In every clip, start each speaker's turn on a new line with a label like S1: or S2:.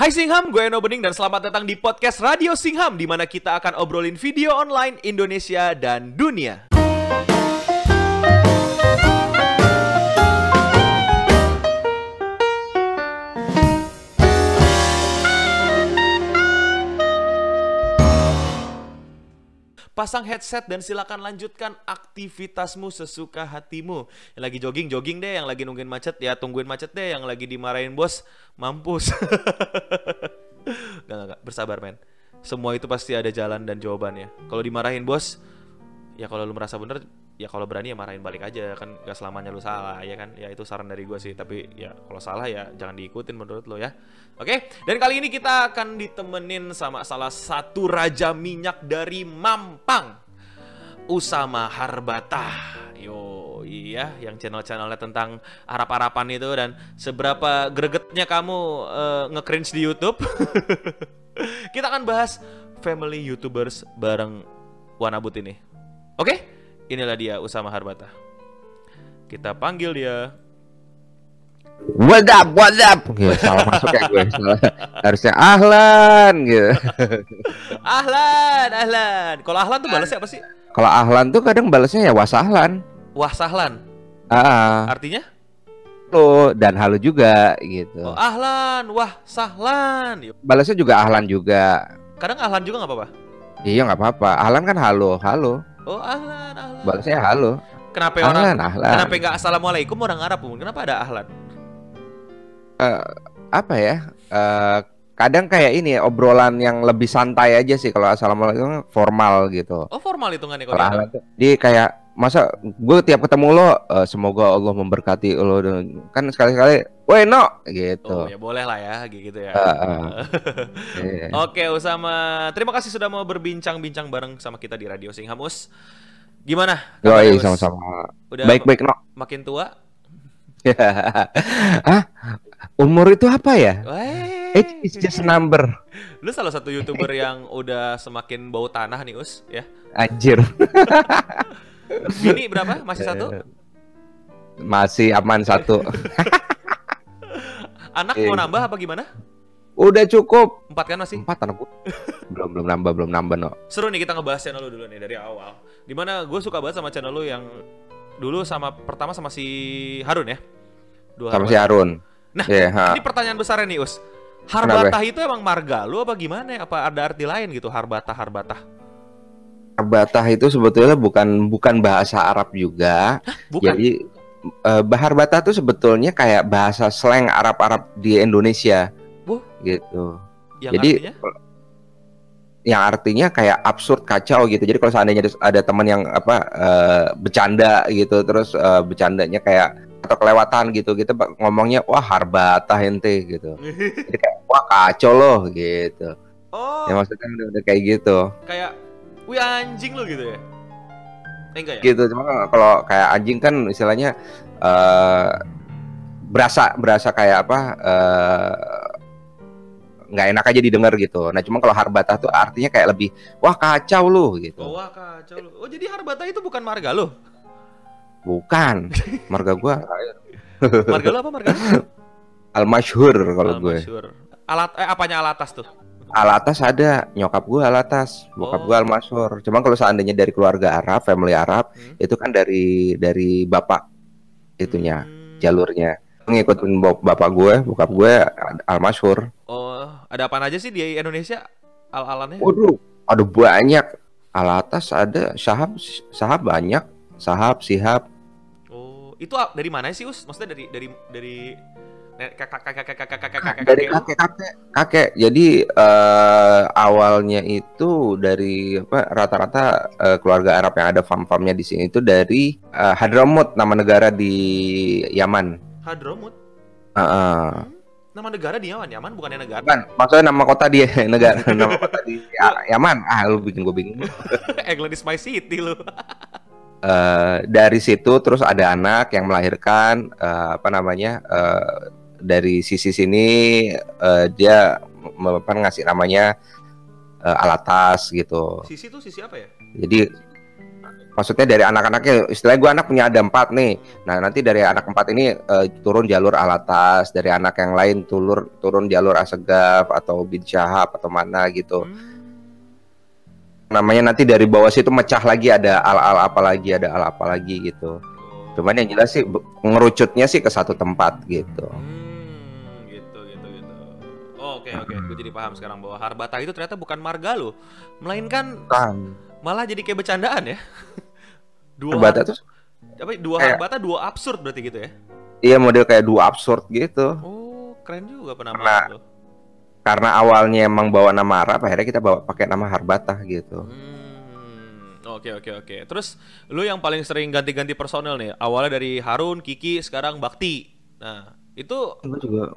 S1: Hai Singham, gue Eno Bening dan selamat datang di podcast Radio Singham di mana kita akan obrolin video online Indonesia dan dunia. Pasang headset dan silakan lanjutkan aktivitasmu sesuka hatimu. Yang lagi jogging, jogging deh. Yang lagi nungguin macet, ya tungguin macet deh. Yang lagi dimarahin bos, mampus. gak, gak, gak. Bersabar, men. Semua itu pasti ada jalan dan jawabannya. Kalau dimarahin bos, ya kalau lu merasa bener, ya kalau berani ya marahin balik aja. Kan gak selamanya lu salah, ya kan? Ya itu saran dari gue sih. Tapi ya kalau salah ya jangan diikutin menurut lo ya. Oke, dan kali ini kita akan ditemenin sama salah satu raja minyak dari Mampang, Usama Harbata. Yo, iya, yang channel-channelnya tentang Arab-Arapan itu dan seberapa gregetnya kamu uh, nge-cringe di YouTube. kita akan bahas family YouTubers bareng Wanabut ini. Oke, inilah dia Usama Harbata. Kita panggil dia
S2: What up, what up? Gitu, salah masuk ya gue. Salah. Harusnya ahlan gitu.
S1: ahlan, ahlan. Kalau ahlan tuh balasnya apa sih?
S2: Kalau ahlan tuh kadang balasnya ya wasahlan.
S1: Wasahlan.
S2: Ah.
S1: Artinya?
S2: Halo dan halo juga gitu.
S1: Oh, ahlan, wah sahlan.
S2: Balasnya juga ahlan juga.
S1: Kadang ahlan juga nggak apa-apa.
S2: Iya nggak apa-apa. Ahlan kan halo, halo.
S1: Oh ahlan, ahlan.
S2: Balasnya halo.
S1: Kenapa
S2: ahlan,
S1: orang?
S2: Ahlan.
S1: Kenapa nggak assalamualaikum orang Arab? Kenapa ada ahlan?
S2: uh, apa ya? Uh, kadang kayak ini ya, obrolan yang lebih santai aja sih kalau assalamualaikum formal gitu.
S1: Oh formal hitungannya
S2: kalau ahlan tuh. Dia kayak masa gue tiap ketemu lo uh, semoga Allah memberkati lo dan kan sekali-sekali Woi no gitu.
S1: Oh ya boleh lah ya gitu ya.
S2: Uh, uh.
S1: yeah. Oke Usama, terima kasih sudah mau berbincang-bincang bareng sama kita di Radio Singhamus. Gimana?
S2: Yoi sama-sama. Baik-baik no.
S1: Makin tua?
S2: ah Umur itu apa ya?
S1: Wey.
S2: Age is just a number.
S1: Lu salah satu youtuber yang udah semakin bau tanah nih us, ya?
S2: Anjir.
S1: Bini berapa? Masih satu?
S2: Masih aman satu.
S1: Anak mau nambah apa gimana?
S2: Udah cukup.
S1: Empat kan masih?
S2: Empat anak belum belum nambah belum nambah no.
S1: Seru nih kita ngebahas channel lu dulu nih dari awal. Di mana gue suka banget sama channel lu yang dulu sama pertama sama si Harun ya.
S2: Dua sama Harun. si Harun.
S1: Nah, yeah, ini pertanyaan besarnya nih, Us. Harbatah itu emang marga lu apa gimana ya? Apa ada arti lain gitu Harbatah Harbatah?
S2: Harbatah itu sebetulnya bukan bukan bahasa Arab juga.
S1: Hah, bukan?
S2: Jadi uh, Harbatah itu sebetulnya kayak bahasa slang Arab-Arab di Indonesia.
S1: Bu?
S2: Gitu.
S1: Yang
S2: Jadi
S1: artinya?
S2: yang artinya kayak absurd kacau gitu. Jadi kalau seandainya ada teman yang apa uh, bercanda gitu, terus uh, bercandanya kayak atau kelewatan gitu kita ngomongnya wah harbata ente gitu jadi kayak wah kacau loh gitu
S1: oh
S2: ya maksudnya udah, udah kayak gitu
S1: kayak wih anjing lo gitu ya eh, enggak ya
S2: gitu cuma kalau kayak anjing kan istilahnya uh, berasa berasa kayak apa nggak uh, enak aja didengar gitu. Nah, cuma kalau harbata tuh artinya kayak lebih wah kacau loh gitu.
S1: Oh, wah kacau loh. Oh, jadi harbata itu bukan marga lo?
S2: Bukan. Marga gua.
S1: marga lo apa marga?
S2: Al Masyhur kalau gue.
S1: Alat eh apanya alatas tuh?
S2: Alatas ada, nyokap gue alatas, bokap oh. gue al masyhur. Cuma kalau seandainya dari keluarga Arab, family Arab, hmm. itu kan dari dari bapak itunya, hmm. jalurnya. Ngikutin bapak gue, bokap gue al masyhur.
S1: Oh, ada apa aja sih di Indonesia al-alannya?
S2: Waduh, ada banyak. Alatas ada, sahab sahab banyak, sahab, sihab,
S1: itu dari mana sih us? Maksudnya dari dari dari kakek kakek kakek kakek kakek
S2: dari kakek kakek kakek jadi uh, awalnya itu dari apa rata-rata uh, keluarga Arab yang ada farm-farmnya di sini itu dari uh, Hadramut nama negara di Yaman
S1: Hadramut
S2: uh, uh.
S1: nama negara di Yaman Yaman bukannya negara
S2: Bukan, maksudnya nama kota dia negara nama kota di Yaman ah lu bikin gue bingung
S1: England is my city lu
S2: Uh, dari situ terus ada anak yang melahirkan uh, apa namanya uh, dari sisi sini uh, dia apa ngasih namanya uh, alatas gitu.
S1: Sisi itu sisi apa ya?
S2: Jadi maksudnya dari anak-anaknya istilahnya gue anak punya ada empat nih nah nanti dari anak empat ini eh, turun jalur alatas dari anak yang lain turun turun jalur asegaf atau bin syahab atau mana gitu
S1: Hmm.
S2: namanya nanti dari bawah situ mecah lagi ada al-al apa lagi ada al apa lagi gitu
S1: Oh.
S2: cuman yang jelas sih ngerucutnya sih ke satu tempat gitu
S1: Hmm. Oh, Oke oke, gue jadi paham sekarang bahwa Harbata itu ternyata bukan marga lo, melainkan
S2: kan
S1: malah jadi kayak bercandaan ya. dua
S2: Bata tuh
S1: apa dua
S2: kayak-
S1: Harbata dua absurd berarti gitu ya.
S2: iya model kayak dua absurd gitu
S1: Oh, keren juga
S2: Karena-
S1: penamaan lo.
S2: karena awalnya emang bawa nama Arab akhirnya kita bawa pakai nama Harbata gitu
S1: Hmm, Oke oke oke. Terus lu yang paling sering ganti-ganti personel nih, awalnya dari Harun, Kiki, sekarang Bakti. Nah, itu
S2: gue juga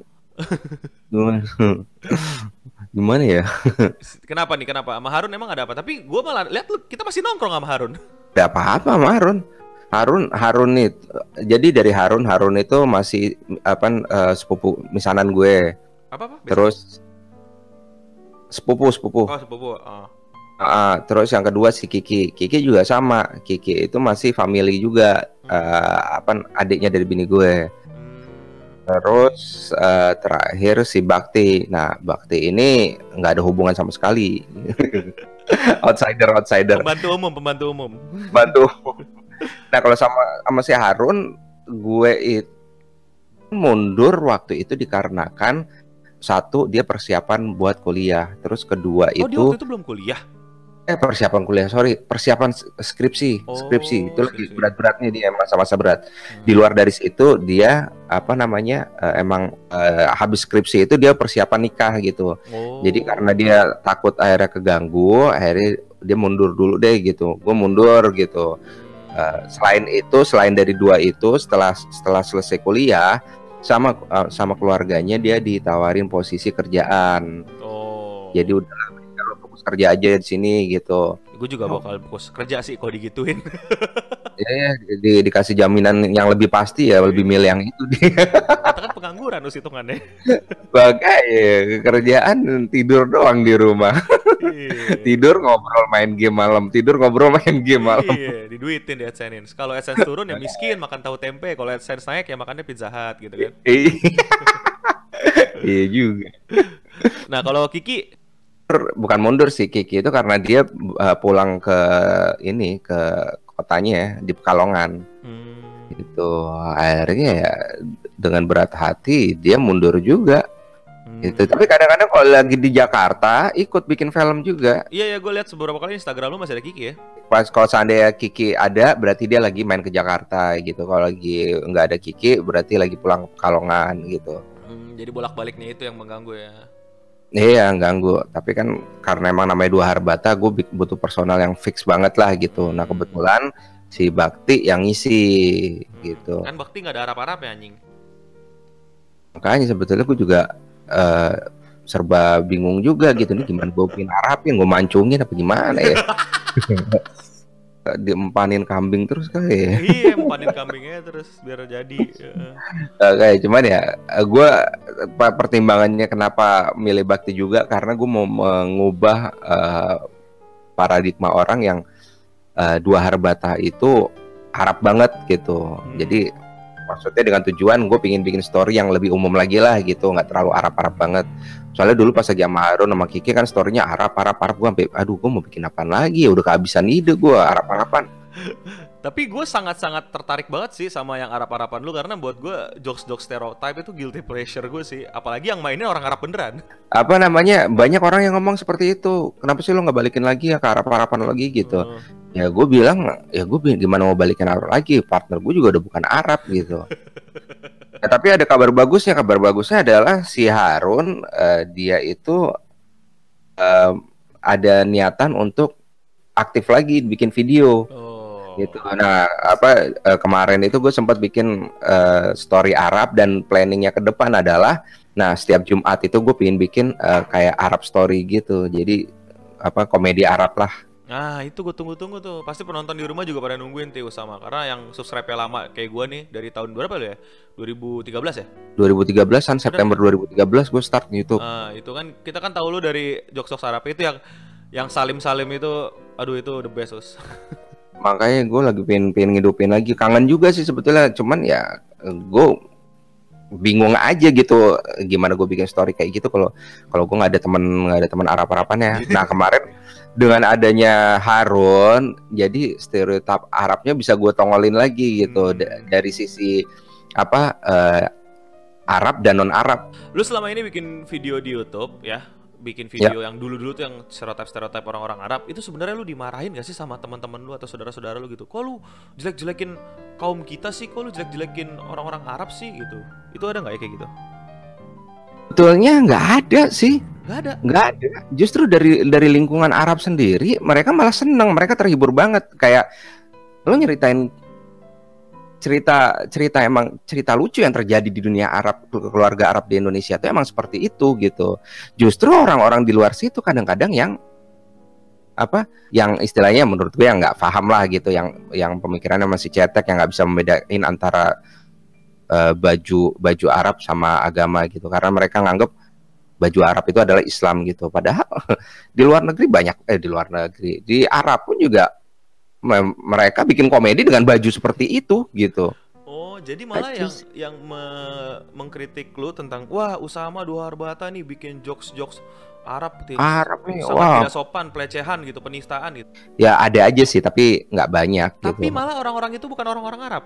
S2: gimana gimana ya
S1: kenapa nih? Kenapa? Sama Harun emang ada apa? Tapi gua malah lihat lu kita masih nongkrong sama Harun.
S2: Gak apa-apa sama Harun. Harun Harun nih. Jadi dari Harun Harun itu masih apa eh, sepupu misanan gue.
S1: Apa apa?
S2: Terus sepupu sepupu.
S1: Oh sepupu. Oh.
S2: Ah, terus yang kedua si Kiki. Kiki juga sama. Kiki itu masih family juga. eh, apa adiknya dari bini gue. Terus eh, terakhir si Bakti. Nah Bakti ini nggak ada hubungan sama sekali. outsider outsider.
S1: Pembantu umum, pembantu umum.
S2: bantu. Nah kalau sama sama si Harun, gue itu mundur waktu itu dikarenakan satu dia persiapan buat kuliah, terus kedua
S1: Oh dia
S2: itu
S1: waktu itu belum kuliah.
S2: Eh persiapan kuliah sorry persiapan skripsi
S1: Oh,
S2: skripsi itu lagi berat-beratnya dia masa-masa berat.
S1: Hmm.
S2: Di luar dari situ dia apa namanya eh, emang eh, habis skripsi itu dia persiapan nikah gitu.
S1: Oh.
S2: Jadi karena dia takut akhirnya keganggu, akhirnya dia mundur dulu deh gitu. Gue mundur gitu. Eh, selain itu, selain dari dua itu, setelah setelah selesai kuliah, sama eh, sama keluarganya dia ditawarin posisi kerjaan.
S1: Oh.
S2: Jadi udah kerja aja di sini gitu.
S1: gue juga bakal fokus kerja sih kalau digituin.
S2: Ya, ya di- dikasih jaminan yang lebih pasti ya, lebih milih yang itu dia.
S1: Kita kan pengangguran us hitungannya.
S2: Sebagai kerjaan tidur doang di rumah.
S1: Iya.
S2: tidur ngobrol main game malam, tidur ngobrol main game malam.
S1: Iya, diduitin di AdSense. Kalau AdSense turun ya miskin makan tahu tempe, kalau AdSense naik ya makannya Pizza Hut gitu kan.
S2: Iya. Iya juga.
S1: Nah, kalau Kiki
S2: bukan mundur sih Kiki itu karena dia uh, pulang ke ini ke kotanya ya, di Pekalongan.
S1: Hmm,
S2: itu akhirnya ya dengan berat hati dia mundur juga.
S1: Hmm.
S2: itu tapi kadang-kadang kalau lagi di Jakarta ikut bikin film juga.
S1: Iya ya, gue lihat beberapa kali Instagram lu masih ada Kiki ya.
S2: pas kalau seandainya Kiki ada berarti dia lagi main ke Jakarta gitu. Kalau lagi nggak ada Kiki berarti lagi pulang ke Pekalongan gitu.
S1: Hmm, jadi bolak-baliknya itu yang mengganggu ya.
S2: Iya ganggu, tapi kan karena emang namanya dua Harbata, gue butuh personal yang fix banget lah gitu. Nah kebetulan si Bakti yang ngisi gitu.
S1: Kan Bakti nggak ada harap-harap ya anjing.
S2: Makanya sebetulnya gue juga eh, serba bingung juga gitu nih gimana gue bikin harapin, gue mancungin apa gimana ya? Diempanin kambing terus kali ya.
S1: iya, empanin kambingnya terus biar jadi. Ya.
S2: Oke, cuman ya gue pertimbangannya kenapa milih Bakti juga karena gue mau mengubah eh, paradigma orang yang eh, dua Harbata itu harap banget gitu.
S1: Hmm.
S2: Jadi maksudnya dengan tujuan gue pingin bikin story yang lebih umum lagi lah gitu, nggak terlalu Arab-Arab banget. Soalnya dulu pas lagi sama Harun sama Kiki kan storynya Arab, Arab, Arab gue sampai, aduh gue mau bikin apaan lagi? Udah kehabisan ide gue Arab-Araban.
S1: Tapi gue sangat-sangat tertarik banget sih sama yang Arab-Araban lu karena buat gue jokes-jokes stereotype itu guilty pleasure gue sih. Apalagi yang mainnya orang Arab beneran.
S2: Apa namanya? Banyak orang yang ngomong seperti itu. Kenapa sih lo nggak balikin lagi ya ke Arab-Araban lagi gitu?
S1: Oh.
S2: Ya gue bilang, ya gue gimana mau balikin Arab lagi? Partner gue juga udah bukan Arab gitu. Ya, tapi ada kabar bagusnya. Kabar bagusnya adalah si Harun eh, dia itu eh, ada niatan untuk aktif lagi bikin video
S1: Oh.
S2: Gitu. Nah, apa eh, kemarin itu gue sempat bikin eh, story Arab dan planningnya ke depan adalah, nah setiap Jumat itu gue pengen bikin eh, kayak Arab story gitu. Jadi apa komedi Arab lah.
S1: Nah itu gue tunggu-tunggu tuh Pasti penonton di rumah juga pada nungguin Tio sama Karena yang subscribe-nya lama kayak gue nih Dari tahun berapa lu ya? 2013 ya?
S2: 2013an September 2013 gue start YouTube.
S1: Nah itu kan Kita kan tahu lu dari jokes-jokes Arab itu yang Yang salim-salim itu Aduh itu the best us
S2: makanya gue lagi pengen pengen ngidupin lagi. Kangen juga sih sebetulnya. Cuman ya gue bingung aja gitu gimana gue bikin story kayak gitu kalau kalau gue nggak ada teman nggak ada teman Arab Arabannya nah kemarin dengan adanya Harun jadi stereotip Arabnya bisa gue tongolin lagi gitu.
S1: Hmm.
S2: dari sisi apa eh, Arab dan non Arab
S1: Lu selama ini bikin video di YouTube ya, bikin video yang dulu-dulu tuh yang stereotip-stereotip orang-orang Arab, itu sebenarnya lu dimarahin gak sih sama teman-teman lu atau saudara-saudara lu gitu? Kok lu jelek-jelekin kaum kita sih? Kok lu jelek-jelekin orang-orang Arab sih gitu? Itu ada nggak ya kayak gitu?
S2: Betulnya nggak ada sih
S1: Gak ada.
S2: nggak ada justru dari dari lingkungan Arab sendiri mereka malah seneng mereka terhibur banget kayak lo nyeritain cerita cerita emang cerita lucu yang terjadi di dunia Arab keluarga Arab di Indonesia itu emang seperti itu gitu. Justru orang-orang di luar situ kadang-kadang yang apa yang istilahnya menurut gue yang nggak paham lah gitu yang yang pemikirannya masih cetek yang nggak bisa membedain antara eh, baju baju Arab sama agama gitu. Karena mereka nganggap baju Arab itu adalah Islam gitu. Padahal di luar negeri banyak eh di luar negeri di Arab pun juga mereka bikin komedi dengan baju seperti itu gitu.
S1: Oh, jadi malah yang yang me- mengkritik lu tentang wah Usama Dua Harbata nih bikin jokes-jokes Arab ti-
S2: Arab nih wah.
S1: tidak sopan, pelecehan gitu, penistaan gitu.
S2: ya ada aja sih tapi nggak banyak
S1: Tapi
S2: gitu
S1: malah orang-orang itu bukan orang-orang Arab.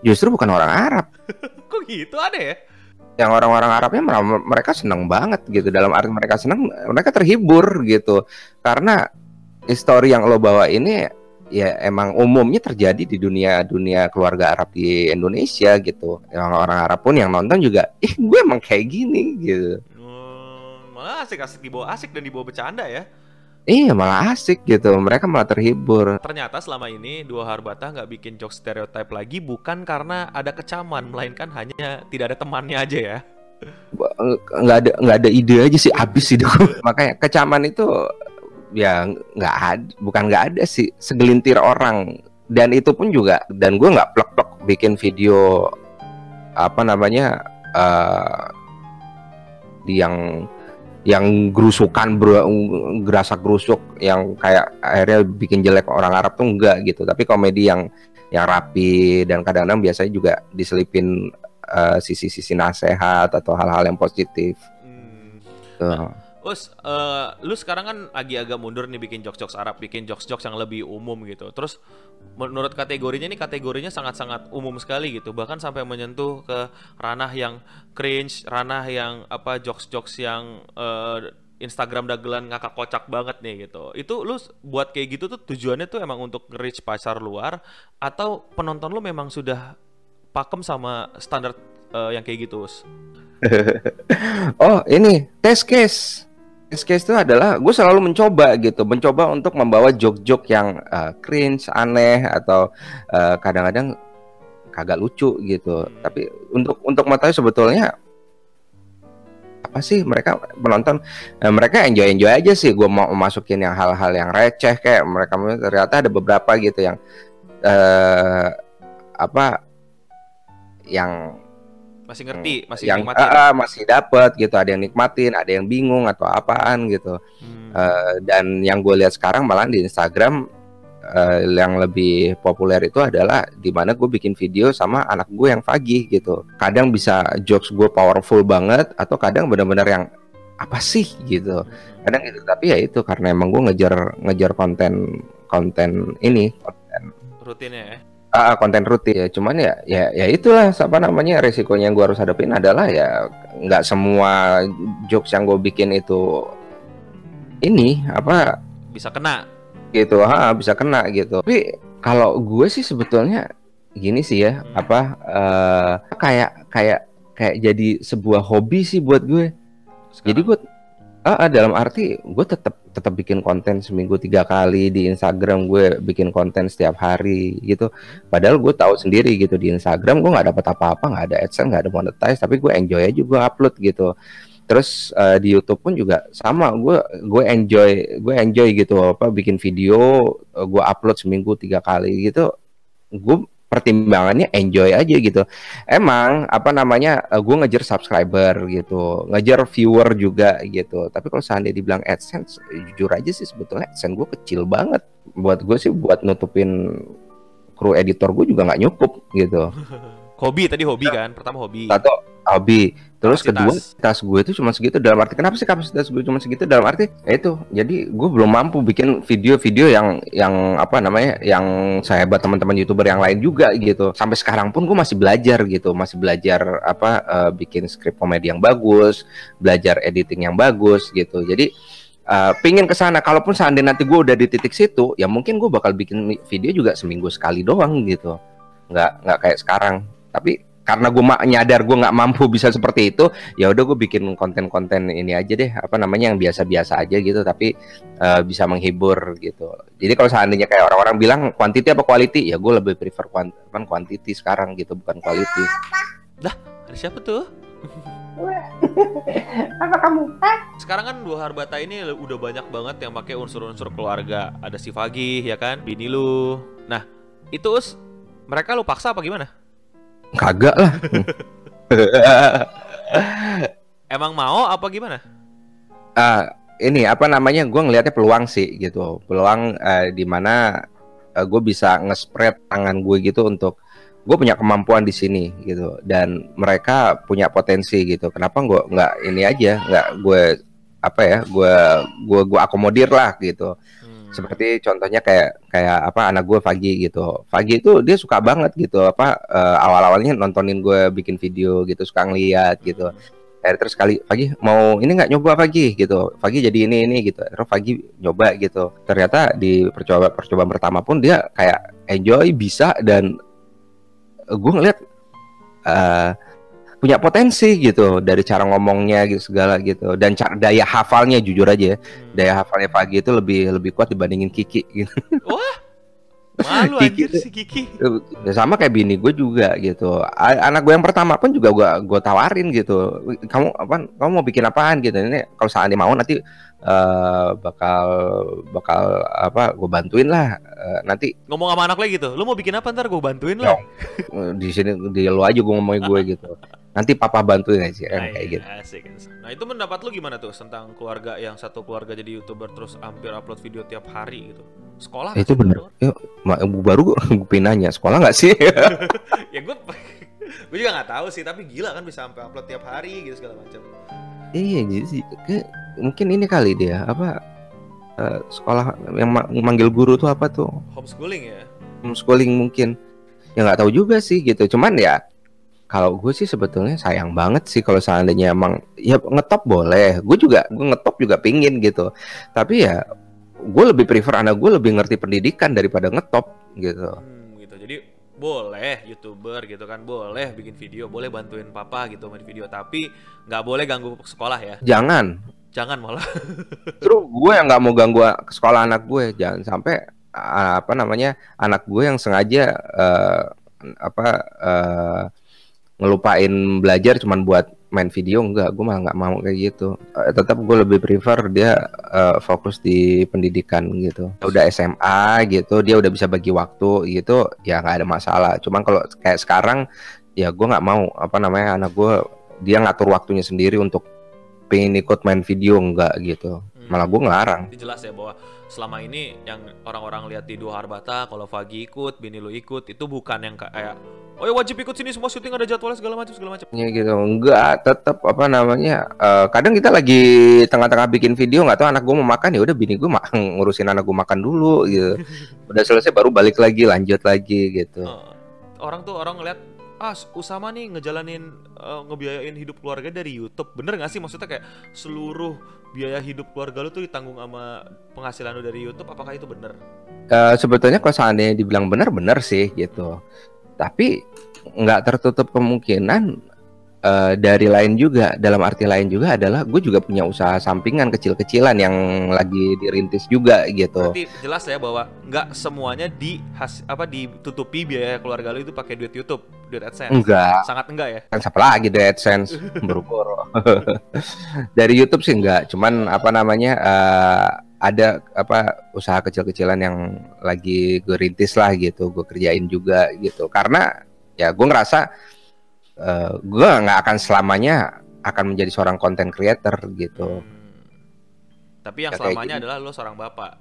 S2: justru bukan orang Arab.
S1: Kok gitu? Ada ya?
S2: yang orang-orang Arabnya mer- mereka seneng banget gitu. Dalam arti mereka seneng mereka terhibur gitu. Karena histori yang lo bawa ini ya emang umumnya terjadi di dunia dunia keluarga Arab di Indonesia gitu. Yang orang Arab pun yang nonton juga ih gue emang kayak gini gitu.
S1: Hmm, malah asik-asik dibawa asik dan dibawa bercanda ya.
S2: iya malah asik gitu. Mereka malah terhibur.
S1: Ternyata selama ini dua Harbata nggak bikin jokes stereotype lagi bukan karena ada kecaman, melainkan hanya tidak ada temannya aja ya.
S2: nggak ada nggak ada ide aja sih abis hidup. Makanya kecaman itu ya nggak ada bukan nggak ada sih segelintir orang dan itu pun juga dan gue nggak plek-plek bikin video apa namanya di yang yang gerusukan bro, gerasak gerusuk yang kayak akhirnya bikin jelek orang Arab tuh enggak gitu tapi komedi yang yang rapi dan kadang-kadang biasanya juga diselipin eh, sisi-sisi nasehat atau hal-hal yang positif
S1: Hmm.
S2: Tuh.
S1: Us, eh, lu sekarang kan lagi agak mundur nih bikin jokes-jokes Arab, bikin jokes-jokes yang lebih umum gitu. Terus menurut kategorinya nih kategorinya sangat-sangat umum sekali gitu. Bahkan sampai menyentuh ke ranah yang cringe, ranah yang apa jokes-jokes yang eh, Instagram dagelan ngakak kocak banget nih gitu. Itu lu buat kayak gitu tuh tujuannya tuh emang untuk reach pasar luar atau penonton lu memang sudah pakem sama standar eh, yang kayak gitu, Us?
S2: Oh ini test case test case itu adalah gue selalu mencoba gitu mencoba untuk membawa joke-joke yang eh, cringe aneh atau eh, kadang-kadang kagak lucu gitu. Tapi untuk untuk mengetahui sebetulnya apa sih mereka penonton eh, mereka enjoy enjoy aja sih gue mau masukin yang hal-hal yang receh kayak mereka ternyata ada beberapa gitu yang eh apa yang
S1: Masih ngerti, masih
S2: yang
S1: nikmatin.
S2: ah, masih dapat gitu ada yang nikmatin ada yang bingung atau apaan gitu
S1: Hmm.
S2: Eh, dan yang gue lihat sekarang malah di Instagram eh, yang lebih populer itu adalah di mana gue bikin video sama anak gue yang Fagih gitu kadang bisa jokes gue powerful banget atau kadang benar-benar yang apa sih gitu kadang gitu tapi ya itu karena emang gue ngejar ngejar konten konten ini
S1: rutinnya ya.
S2: Ah, konten rutin ya cuman ya ya ya itulah apa namanya resikonya yang gue harus hadapin adalah ya nggak semua jokes yang gue bikin itu ini apa
S1: Bisa kena.
S2: gitu ha bisa kena gitu tapi kalau gue sih sebetulnya gini sih ya
S1: Hmm.
S2: apa eh, kayak kayak kayak jadi sebuah hobi sih buat gue jadi
S1: Sekarang.
S2: gue ah, ah, dalam arti gue tetap tetap bikin konten seminggu tiga kali di Instagram gue bikin konten setiap hari gitu. Padahal gue tahu sendiri gitu di Instagram gue nggak dapat apa-apa nggak ada adsense nggak ada monetize tapi gue enjoy aja gue upload gitu. Terus eh, di YouTube pun juga sama gue gue enjoy gue enjoy gitu apa bikin video eh, gue upload seminggu tiga kali gitu. Gue pertimbangannya enjoy aja gitu. Emang apa namanya eh, gue ngejar subscriber gitu ngejar viewer juga gitu. Tapi kalau seandainya dibilang AdSense eh, jujur aja sih sebetulnya AdSense gue kecil banget. Buat gue sih buat nutupin kru editor gue juga nggak nyukup gitu.
S1: Hobi tadi hobi kan pertama hobi.
S2: Satu hobi terus
S1: Kapasitas.
S2: kedua tas. gue itu cuma segitu. Dalam arti kenapa sih kapasitas gue cuma segitu? Dalam arti ya itu. Jadi gue belum mampu bikin video-video yang yang apa namanya yang sehebat teman-teman youtuber yang lain juga gitu. Sampai sekarang pun gue masih belajar gitu. Masih belajar apa eh, bikin skrip komedi yang bagus belajar editing yang bagus gitu. Jadi eh, pingin ke sana. Kalaupun seandainya nanti gue udah di titik situ ya mungkin gue bakal bikin video juga seminggu sekali doang gitu. Nggak nggak kayak sekarang. Tapi karena gue nyadar gue nggak mampu bisa seperti itu ya udah gue bikin konten-konten ini aja deh apa namanya yang biasa-biasa aja gitu tapi eh, bisa menghibur gitu. Jadi kalau seandainya kayak orang-orang bilang quantity apa quality? Ya gue lebih prefer kuant kan quantity sekarang gitu bukan quality.
S1: Ada siapa tuh?
S3: Apa kamu? Hah?
S1: sekarang kan dua harbata ini udah banyak banget yang pakai unsur-unsur keluarga. Ada si Fagih ya kan? Bini lu. Nah itu us mereka lu paksa apa gimana
S2: kagak lah.
S1: Emang mau apa gimana?
S2: Ah, ini apa namanya gue ngelihatnya peluang sih gitu. Peluang eh, di mana gue bisa nge-spread tangan gue gitu untuk gue punya kemampuan di sini gitu. Dan mereka punya potensi gitu. Kenapa gue nggak ini aja nggak gue apa ya gue gue gue akomodir lah gitu. Seperti contohnya kayak kayak apa anak gue Fagi gitu. Fagi itu dia suka banget gitu apa eh, awal-awalnya nontonin gue bikin video gitu suka ngeliat gitu. Akhirnya terus kali Fagi mau ini nggak nyoba Fagi? Gitu. Fagi jadi ini ini gitu. Terus Fagi nyoba gitu. Ternyata di percobaan percobaan pertama pun dia kayak enjoy bisa dan gue ngeliat eh, punya potensi gitu dari cara ngomongnya gitu segala gitu. Dan cara daya hafalnya jujur aja ya
S1: Hmm.
S2: daya hafalnya Fagi itu lebih lebih kuat dibandingin Kiki gitu.
S1: Wah malu
S2: Kiki
S1: anjir si Kiki.
S2: Ya, sama kayak bini gue juga gitu. Anak gue yang pertama pun juga gue gue tawarin gitu. Kamu apa kamu mau bikin apaan gitu. Ini kalau seandainya mau nanti eh, bakal bakal apa gue bantuin lah. Eh, nanti
S1: ngomong sama anak lagi gitu lu mau bikin apa ntar? Gue bantuin lah
S2: di sini di lo aja gue ngomongin gue gitu nanti papa bantuin aja kan
S1: Nah,
S2: kayak
S1: iya,
S2: gitu.
S1: asik, asik. Nah itu pendapat lu gimana tuh tentang keluarga yang satu keluarga jadi youtuber terus hampir upload video tiap hari gitu? Sekolah
S2: itu bener. Ma- baru gue pengen nanya sekolah nggak sih?
S1: Ya gue gue juga nggak tahu sih tapi gila kan bisa sampai upload tiap hari gitu segala macam
S2: iya jadi sih mungkin ini kali dia apa eh, sekolah yang ma- manggil guru tuh apa tuh?
S1: Homeschooling ya?
S2: Homeschooling mungkin. Ya nggak tahu juga sih gitu cuman ya kalau gue sih sebetulnya sayang banget sih kalau seandainya emang ya ngetop boleh. Gue juga gue ngetop juga pingin gitu. Tapi ya gue lebih prefer anak gue lebih ngerti pendidikan daripada ngetop gitu.
S1: Hmm, gitu. Jadi boleh youtuber gitu kan boleh bikin video boleh bantuin papa gitu main video tapi nggak boleh ganggu sekolah ya.
S2: Jangan.
S1: Jangan malah.
S2: Terus gue yang nggak mau ganggu sekolah anak gue jangan sampai apa namanya anak gue yang sengaja eh, apa eh, ngelupain belajar cuman buat main video enggak. Gue malah nggak mau kayak gitu. Eh, tetap gue lebih prefer dia eh, fokus di pendidikan gitu. Udah SMA gitu dia udah bisa bagi waktu gitu ya nggak ada masalah. Cuman kalau kayak sekarang ya gue nggak mau. Apa namanya anak gue dia ngatur waktunya sendiri untuk pengen ikut main video enggak gitu
S1: Hmm.
S2: malah gue ngelarang
S1: jelas ya bahwa selama ini yang orang-orang lihat di dua Harbata kalau Fagi ikut, bini lu ikut itu bukan yang kayak oh ya wajib ikut sini semua syuting ada jadwalnya segala macam segala macam.
S2: ya gitu enggak tetap apa namanya eh, kadang kita lagi tengah-tengah bikin video nggak tahu anak gue mau makan ya udah bini gue ma- ngurusin anak gue makan dulu gitu udah selesai baru balik lagi lanjut lagi gitu
S1: Eh, orang tuh orang ngeliat ah Usama nih ngejalanin eh, ngebiayain hidup keluarga dari YouTube. Bener gak sih? Maksudnya kayak seluruh biaya hidup keluarga lu tuh ditanggung sama penghasilan lu dari YouTube apakah itu bener?
S2: Eh, sebetulnya kalau seandainya dibilang benar-benar sih gitu. Tapi nggak tertutup kemungkinan eh, dari lain juga dalam arti lain juga adalah gue juga punya usaha sampingan kecil-kecilan yang lagi dirintis juga gitu.
S1: Berarti jelas ya bahwa nggak semuanya di has, apa ditutupi biaya keluarga lu itu pakai duit YouTube, duit AdSense.
S2: enggak.
S1: Sangat enggak ya?
S2: kan siapa lagi dari AdSense? Buru-buru. Dari YouTube sih enggak cuman apa namanya eh, ada apa usaha kecil-kecilan yang lagi gue rintis lah gitu gue kerjain juga gitu. Karena ya gue ngerasa eh, gue nggak akan selamanya akan menjadi seorang content creator gitu
S1: Hmm. Tapi yang
S2: Ya, kayak
S1: selamanya
S2: gini.
S1: adalah lo seorang bapak.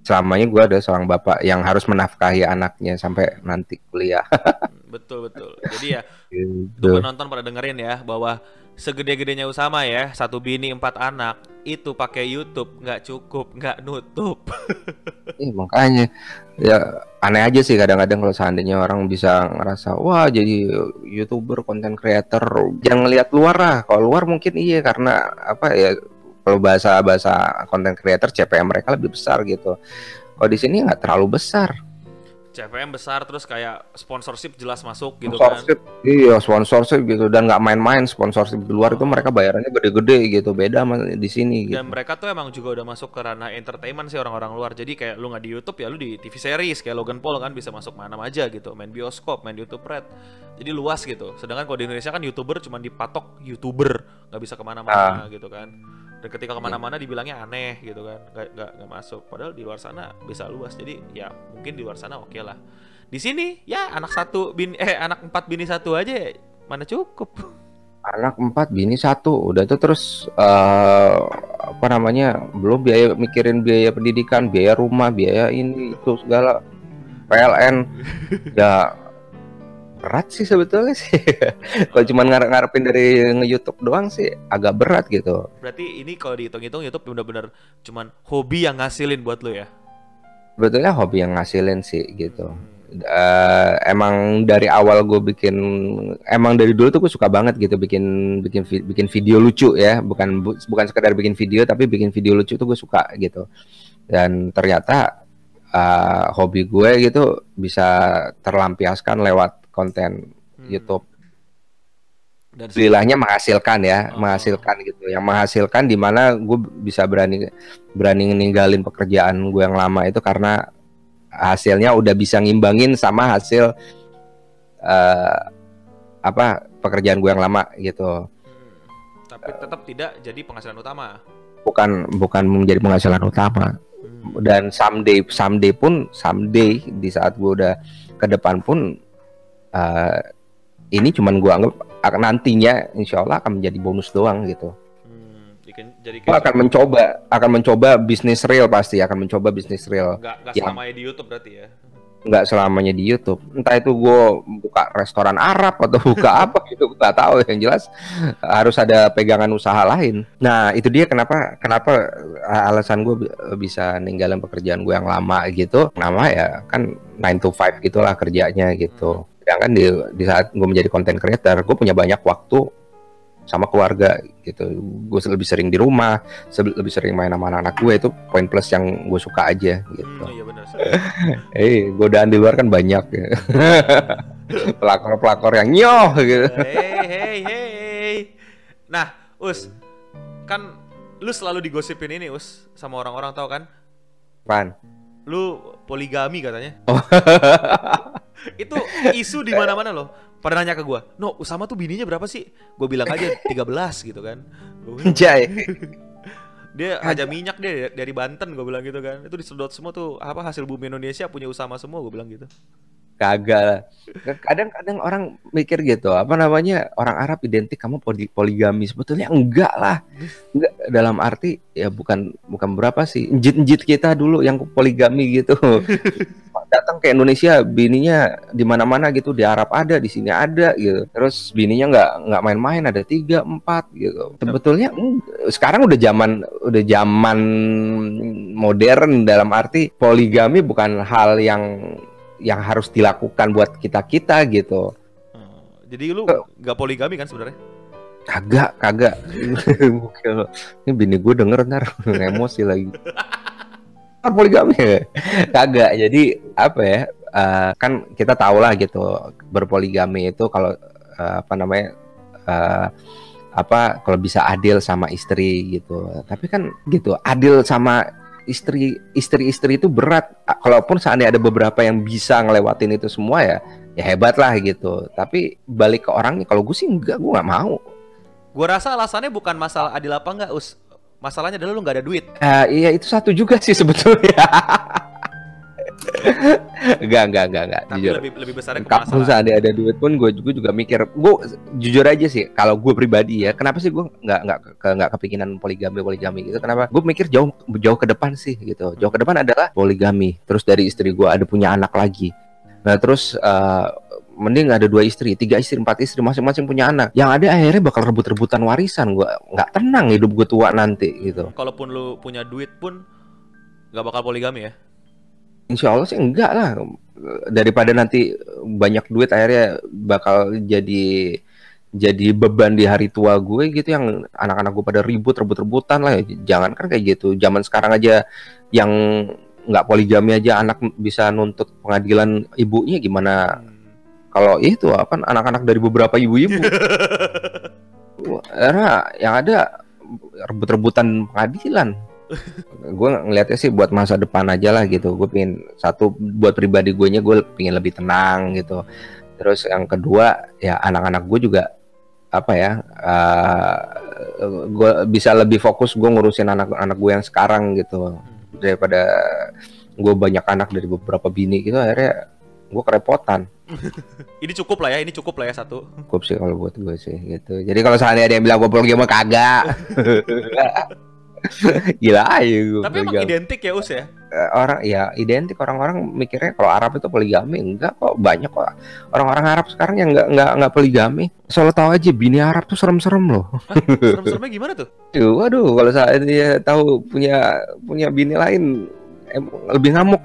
S2: selamanya gue ada seorang bapak yang harus menafkahi anaknya sampai nanti kuliah.
S1: Betul betul. Jadi ya
S2: gitu.
S1: untuk penonton pada dengerin ya bahwa segede-gedenya Usama ya satu bini empat anak itu pakai YouTube nggak cukup nggak nutup.
S2: Eh, makanya ya aneh aja sih kadang-kadang kalau seandainya orang bisa ngerasa wah jadi youtuber konten creator jangan ngelihat luar lah kalau luar mungkin iya karena apa ya kalau bahasa bahasa konten creator CPM mereka lebih besar gitu kalau di sini nggak terlalu besar
S1: CPM besar terus kayak sponsorship jelas masuk gitu
S2: sponsorship
S1: kan.
S2: iya sponsorship gitu dan nggak main-main sponsorship di luar itu mereka bayarannya gede-gede gitu beda sama di sini gitu.
S1: Dan mereka tuh emang juga udah masuk ke ranah entertainment sih orang-orang luar. Jadi kayak lu nggak di YouTube ya lu di TV series kayak Logan Paul kan bisa masuk mana aja gitu, main bioskop, main YouTube Red. Jadi luas gitu. Sedangkan kalau di Indonesia kan youtuber cuma dipatok youtuber, nggak bisa ke mana-mana
S2: Ah.
S1: gitu kan. Dan ketika ke mana-mana dibilangnya aneh gitu kan, nggak nggak nggak masuk. Padahal di luar sana bisa luas. Jadi ya mungkin di luar sana oke lah. Di sini ya anak satu bini eh anak empat bini satu aja mana cukup.
S2: anak empat bini satu udah tuh terus eh apa namanya belum biaya mikirin biaya pendidikan biaya rumah biaya ini itu segala PLN ya berat sih sebetulnya sih. Kalau cuma ngarep-ngarepin dari nge-YouTube doang sih agak berat gitu.
S1: Berarti ini kalau dihitung-hitung YouTube bener-bener cuman hobi yang ngasilin buat lu ya.
S2: sebetulnya hobi yang ngasilin sih gitu. Eh, emang dari awal gue bikin emang dari dulu tuh gue suka banget gitu bikin bikin bikin video lucu ya. Bukan bu- bukan sekedar bikin video tapi bikin video lucu tuh gue suka gitu. Dan ternyata eh, hobi gue gitu bisa terlampiaskan lewat konten
S1: Hmm.
S2: YouTube
S1: Dan
S2: Alhamdulillahnya menghasilkan ya,
S1: Oh.
S2: menghasilkan gitu. Yang menghasilkan di mana gue bisa berani berani ninggalin pekerjaan gue yang lama itu karena hasilnya udah bisa ngimbangin sama hasil eh apa pekerjaan gue yang lama gitu.
S1: Hmm. Tapi tetap tidak jadi penghasilan utama.
S2: Bukan bukan menjadi penghasilan utama.
S1: Hmm.
S2: Dan someday someday pun someday di saat gue udah ke depan pun eh ini cuman gue anggap akan nantinya insya Allah akan menjadi bonus doang gitu.
S1: Hmm. Jadi
S2: Gue akan mencoba, akan mencoba bisnis real pasti, akan mencoba bisnis real.
S1: nggak
S2: yang-
S1: selamanya di YouTube berarti ya.
S2: Nggak selamanya di YouTube. Entah itu gue buka restoran Arab atau buka apa gitu, nggak tahu. Yang jelas harus ada pegangan usaha lain. Nah itu dia kenapa kenapa uh, alasan gue bisa ninggalin pekerjaan gue yang lama gitu. Nama ya kan 9 to 5 gitulah kerjanya gitu. Sedangkan di, di saat gue menjadi content creator, gue punya banyak waktu sama keluarga gitu. Gue lebih sering di rumah, lebih sering main sama anak-anak gue itu poin plus yang gue suka aja gitu.
S1: Hmm, iya benar.
S2: Eh, godaan di luar kan banyak ya. Pelakor-pelakor yang nyoh gitu.
S1: hey hey hey. Nah, Us, kan lu selalu digosipin ini Us sama orang-orang tahu kan?
S2: Pan.
S1: Lu poligami katanya.
S2: Oh.
S1: Itu isu di mana-mana loh. Pada nanya ke gua, "No, Usama tuh bininya berapa sih?" Gue bilang aja 13 gitu kan.
S2: Jai.
S1: dia aja minyak deh dari Banten gue bilang gitu kan. Itu disedot semua tuh apa hasil bumi Indonesia punya Usama semua gue bilang gitu.
S2: Kagak lah. Kadang-kadang orang mikir gitu, apa namanya? Orang Arab identik kamu poli- poligami. Sebetulnya enggak lah. Enggak dalam arti ya bukan bukan berapa sih. Njit-njit kita dulu yang poligami gitu. Datang ke Indonesia bininya di mana-mana gitu di Arab ada di sini ada gitu. Terus bininya nggak nggak main-main ada tiga empat gitu. Sebetulnya eng- sekarang udah zaman udah zaman modern dalam arti poligami bukan hal yang yang harus dilakukan buat kita kita gitu.
S1: Hmm, Jadi lu nggak poligami kan sebenarnya?
S2: kagak kagak. Ini bini gue denger ntar emosi lagi poligami ya? kagak jadi apa ya eh, kan kita tahu lah gitu berpoligami itu kalau eh, apa namanya eh, apa kalau bisa adil sama istri gitu tapi kan gitu adil sama istri istri-istri itu berat kalaupun seandainya ada beberapa yang bisa ngelewatin itu semua ya ya hebat lah gitu tapi balik ke orangnya kalau gue sih enggak gue nggak mau
S1: Gua rasa alasannya bukan masalah adil apa enggak, Us. Masalahnya adalah lu nggak ada duit.
S2: Eh, iya itu satu juga sih sebetulnya. Enggak enggak enggak enggak
S1: Tapi
S2: jujur.
S1: lebih lebih besarnya ke
S2: kalau seandainya ada duit pun gue juga juga mikir gue jujur aja sih kalau gue pribadi ya kenapa sih gue nggak nggak ke nggak kepikiran poligami poligami gitu? Kenapa? Gue mikir jauh jauh ke depan sih gitu. Jauh ke depan adalah poligami terus dari istri gue ada punya anak lagi. Nah terus eh, mending ada dua istri tiga istri empat istri masing-masing punya anak. Yang ada akhirnya bakal rebut-rebutan warisan gue nggak tenang hidup gue tua nanti gitu.
S1: Kalaupun lu punya duit pun nggak bakal poligami ya.
S2: Insya Allah sih enggak lah. Daripada nanti banyak duit akhirnya bakal jadi jadi beban di hari tua gue gitu yang anak-anak gue pada ribut rebut-rebutan lah. Jangan kan kayak gitu. Zaman sekarang aja yang nggak poligami aja anak bisa nuntut pengadilan ibunya gimana. Kalau itu apa anak-anak dari beberapa ibu-ibu. Karena yang ada rebut-rebutan pengadilan. Gue ngelihatnya sih buat masa depan aja lah gitu. Gue pengen satu buat pribadi gue nya gue pengen lebih tenang gitu. Terus yang kedua ya anak-anak gue juga apa ya gue bisa lebih fokus gue ngurusin anak-anak gue yang sekarang gitu. Daripada gue banyak anak dari beberapa bini gitu akhirnya gue kerepotan.
S1: Ini cukup lah ya, ini cukup lah ya satu.
S2: cukup sih kalau buat gue sih gitu. Jadi kalau seandainya ada yang bilang gue poligami kagak. Gila aja gue
S1: Tapi emang identik ya Us ya.
S2: Eh, orang ya identik. Orang-orang mikirnya kalau Arab itu poligami enggak kok. Banyak kok. Orang-orang Arab sekarang yang enggak enggak enggak poligami. Selalu tahu aja bini Arab tuh serem-serem loh.
S1: Serem-seremnya gimana tuh?
S2: Duh, waduh kalau saya dia tahu punya punya bini lain em, lebih ngamuk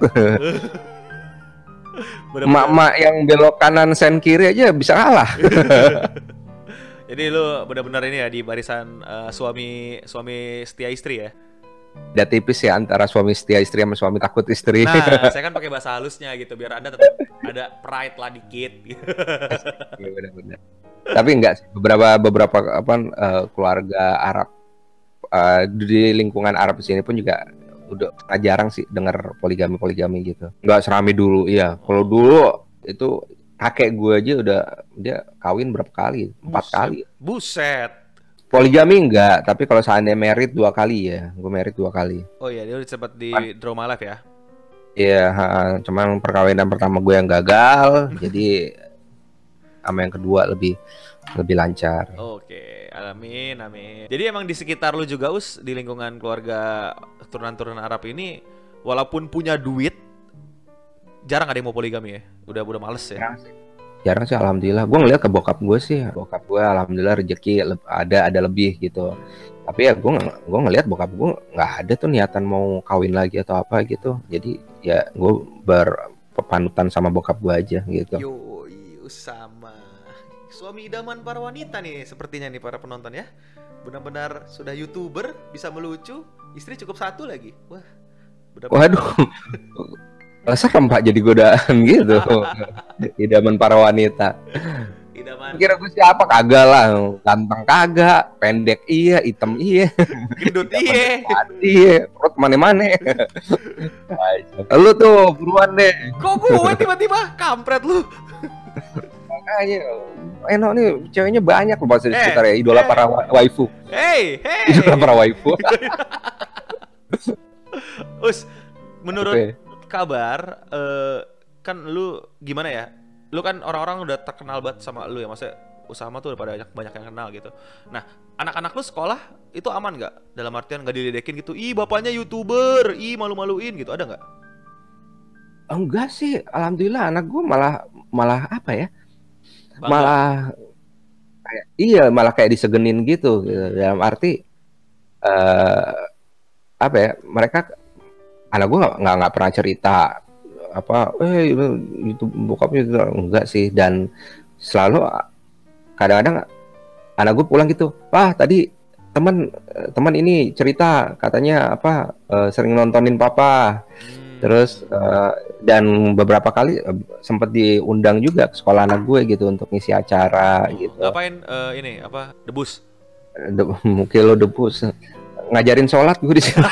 S2: Emak-emak yang belok kanan sen kiri aja bisa kalah
S1: Jadi lu benar-benar ini ya di barisan eh, suami suami setia istri ya.
S2: ada tipis ya antara suami setia istri sama suami takut istri
S1: Nah, saya kan pakai bahasa halusnya gitu biar Anda tetap ada pride lah dikit gitu.
S2: Iya, benar-benar. Tapi enggak sih beberapa beberapa apa eh, keluarga Arab eh, di lingkungan Arab sini pun juga udah nggak jarang sih dengar poligami poligami gitu. Enggak serami dulu, iya. Kalau dulu itu kakek gue aja udah dia kawin berapa kali? Empat
S1: Buset.
S2: kali.
S1: Buset.
S2: Poligami enggak, tapi kalau seandainya merit dua kali ya, gue merit dua kali.
S1: Oh iya, dia udah sempat di Drama Live ya.
S2: Iya, cuman perkawinan pertama gue yang gagal, jadi sama yang kedua lebih lebih lancar.
S1: Oke, amin, amin. Jadi emang di sekitar lu juga us di lingkungan keluarga turunan-turunan Arab ini, walaupun punya duit, jarang ada yang mau poligami ya. Udah udah males ya.
S2: Jarang sih. Jarang sih alhamdulillah. Gue ngeliat ke bokap gue sih, bokap gue alhamdulillah rezeki ada ada lebih gitu. Tapi ya gue gue ngeliat bokap gue nggak ada tuh niatan mau kawin lagi atau apa gitu. Jadi ya gue berpanutan sama bokap gue aja gitu.
S1: Yo, sama. Suami idaman para wanita nih sepertinya nih para penonton ya. Benar-benar sudah youtuber, bisa melucu, istri cukup satu lagi. Wah, benar-benar.
S2: Waduh, serem pak jadi godaan gitu. Idaman para wanita.
S1: Idaman
S2: Kira gue siapa kagak lah, ganteng kagak, pendek iya, hitam iya.
S1: gendut iye.
S2: Iya, perut mana-mana. Lu tuh buruan deh.
S1: Kok gue tiba-tiba kampret lu?
S2: Makanya Eno nih ceweknya banyak loh pasti di
S1: Eh,
S2: sekitar ya, idola
S1: eh.
S2: para wa- waifu.
S1: Hey, hey.
S2: Idola para waifu.
S1: Us, menurut
S2: Oke.
S1: kabar eh, kan lu gimana ya? Lu kan orang-orang udah terkenal banget sama lu ya, maksudnya Usama tuh udah pada banyak, banyak yang kenal gitu. Nah, anak-anak lu sekolah itu aman nggak? Dalam artian nggak diledekin gitu? Ih, bapaknya youtuber, ih malu-maluin gitu, ada nggak?
S2: Enggak sih, alhamdulillah anak gue malah malah apa ya?
S1: Bangga.
S2: Malah kayak iya, malah kayak disegenin gitu, gitu. dalam arti eh apa ya? Mereka anak gue nggak nggak pernah cerita apa eh itu bokapnya itu enggak sih dan selalu kadang-kadang anak gue pulang gitu wah tadi teman teman ini cerita katanya apa eh, sering nontonin papa
S1: Hmm.
S2: Terus eh, dan beberapa kali eh, sempat diundang juga ke sekolah anak gue gitu untuk ngisi acara gitu.
S1: Ngapain eh, ini apa? Debus.
S2: De- mungkin lo debus. Ngajarin sholat gue di situ.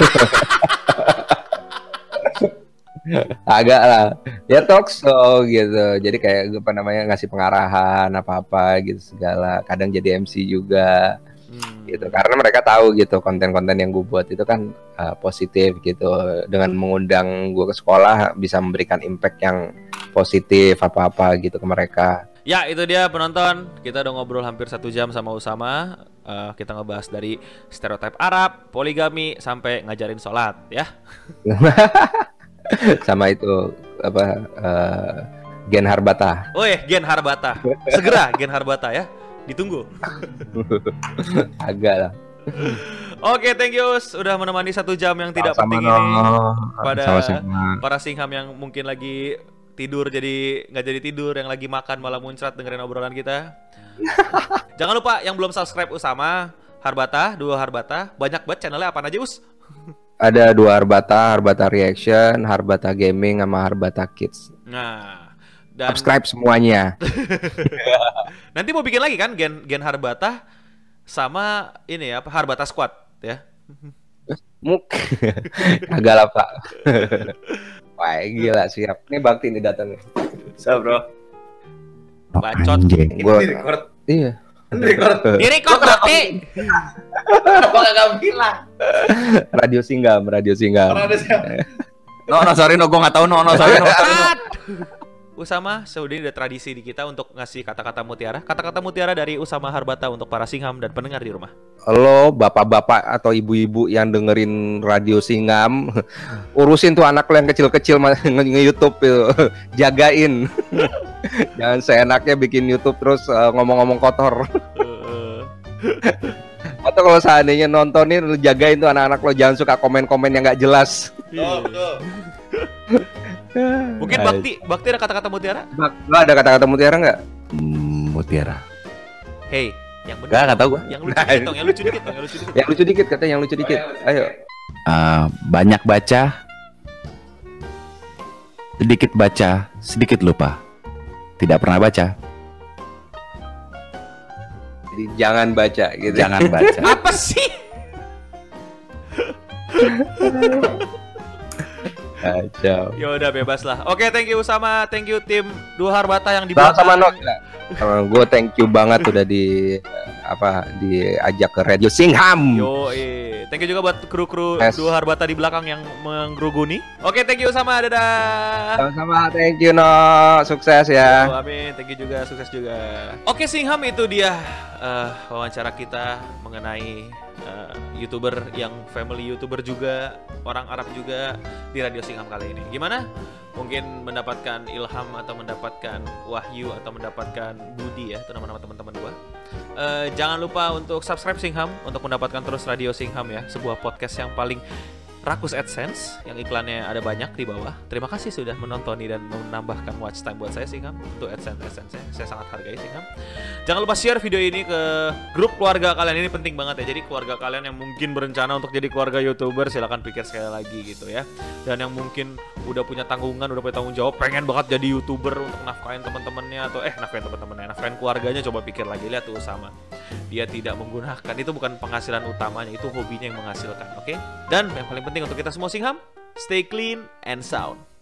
S2: Agak lah. Ya talk show gitu. Jadi kayak apa namanya ngasih pengarahan apa apa gitu segala. Kadang jadi MC juga
S1: Hmm.
S2: gitu. Karena mereka tahu gitu konten-konten yang gue buat itu kan uh, positif gitu. Dengan mengundang gue ke sekolah bisa memberikan impact yang positif apa-apa gitu ke mereka.
S1: Ya itu dia penonton. Kita udah ngobrol hampir satu jam sama Usama. Uh, Kita ngebahas dari stereotip Arab, poligami, sampai ngajarin sholat ya.
S2: Sama itu apa uh, Gen Harbata.
S1: Oh ya Gen Harbata. Segera Gen Harbata ya Ditunggu
S2: Agak lah
S1: Oke, okay, thank you Us. udah menemani satu jam yang tidak
S2: Sama
S1: penting ini
S2: pada
S1: Sama-sama. para singham yang mungkin lagi tidur jadi nggak jadi tidur, yang lagi makan malah muncrat dengerin obrolan kita. Jangan lupa yang belum subscribe Usama, Harbata, dua Harbata, banyak banget channelnya apa aja Us?
S2: Ada dua Harbata, Harbata Reaction, Harbata Gaming, sama Harbata Kids.
S1: Nah, dan
S2: subscribe semuanya.
S1: Nanti mau bikin lagi kan Gen Gen Harbata sama ini ya Harbata Squad ya.
S2: Muk. Agak lah, Pak. Wah, gila siap. Ini bakti nih datang nih.
S1: Siap, Bro. Bacot.
S2: Gua Iya.
S1: Record. Di record bakti.
S3: Gua enggak bilang.
S2: Radio Singgam, Radio Singgam. Radio Singgam.
S3: No, no, sorry, no, gua nggak tahu, no, no, sorry, no.
S1: Usama, sudah ada tradisi di kita untuk ngasih kata-kata mutiara. Kata-kata mutiara dari Usama Harbata untuk para singham dan pendengar di rumah.
S2: Halo, bapak-bapak atau ibu-ibu yang dengerin radio Singham, urusin tuh anak lo yang kecil-kecil nge-YouTube itu, jagain. Jangan seenaknya bikin YouTube terus uh, ngomong-ngomong kotor. atau kalau seandainya nontonin, lu jagain tuh anak-anak lo jangan suka komen-komen yang nggak jelas.
S1: Oh, Mungkin Bakti, Bakti ada kata-kata mutiara?
S2: Bak, ada kata-kata mutiara nggak?
S3: Hmm, mutiara.
S1: Hey, yang benar.
S3: Gak, tahu gua.
S1: Yang lucu dikit dong, yang lucu dikit dong, yang lucu dikit.
S2: Yang lucu dikit katanya yang lucu dikit. Ayo.
S3: Uh, banyak baca, sedikit baca, sedikit lupa. Tidak pernah baca.
S2: Jadi jangan baca gitu.
S3: Jangan baca.
S1: Apa sih?
S2: Kacau.
S1: Ya udah bebas lah. Oke, thank you sama thank you tim Dua Harbata yang di belakang.
S2: Sama Nok. gue thank you banget udah di apa diajak ke Radio Singham.
S1: Yo, eh. Thank you juga buat kru-kru yes. Dua Harbata di belakang yang menggeruguni. Oke, thank you sama dadah.
S2: Sama-sama, thank you No. Sukses ya.
S1: Yo, amin. Thank you juga, sukses juga. Oke, Singham itu dia uh, wawancara kita mengenai uh, youtuber yang family youtuber juga orang Arab juga di Radio Singham kali ini. Gimana? Mungkin mendapatkan ilham atau mendapatkan wahyu atau mendapatkan budi ya itu nama-nama teman-teman gua. Uh, jangan lupa untuk subscribe Singham untuk mendapatkan terus Radio Singham ya, sebuah podcast yang paling Rakus AdSense yang iklannya ada banyak di bawah. Terima kasih sudah menonton dan menambahkan watch time buat saya Singham untuk AdSense AdSense -nya. Saya sangat hargai Singham. Jangan lupa share video ini ke grup keluarga kalian ini penting banget ya. Jadi keluarga kalian yang mungkin berencana untuk jadi keluarga YouTuber silahkan pikir sekali lagi gitu ya. Dan yang mungkin udah punya tanggungan, udah punya tanggung jawab, pengen banget jadi YouTuber untuk nafkahin teman-temannya atau eh nafkahin teman-temannya, nafkahin keluarganya coba pikir lagi lihat tuh sama. Dia tidak menggunakan itu bukan penghasilan utamanya, itu hobinya yang menghasilkan, oke? Okay? Dan yang paling penting untuk kita semua Singham, stay clean and sound.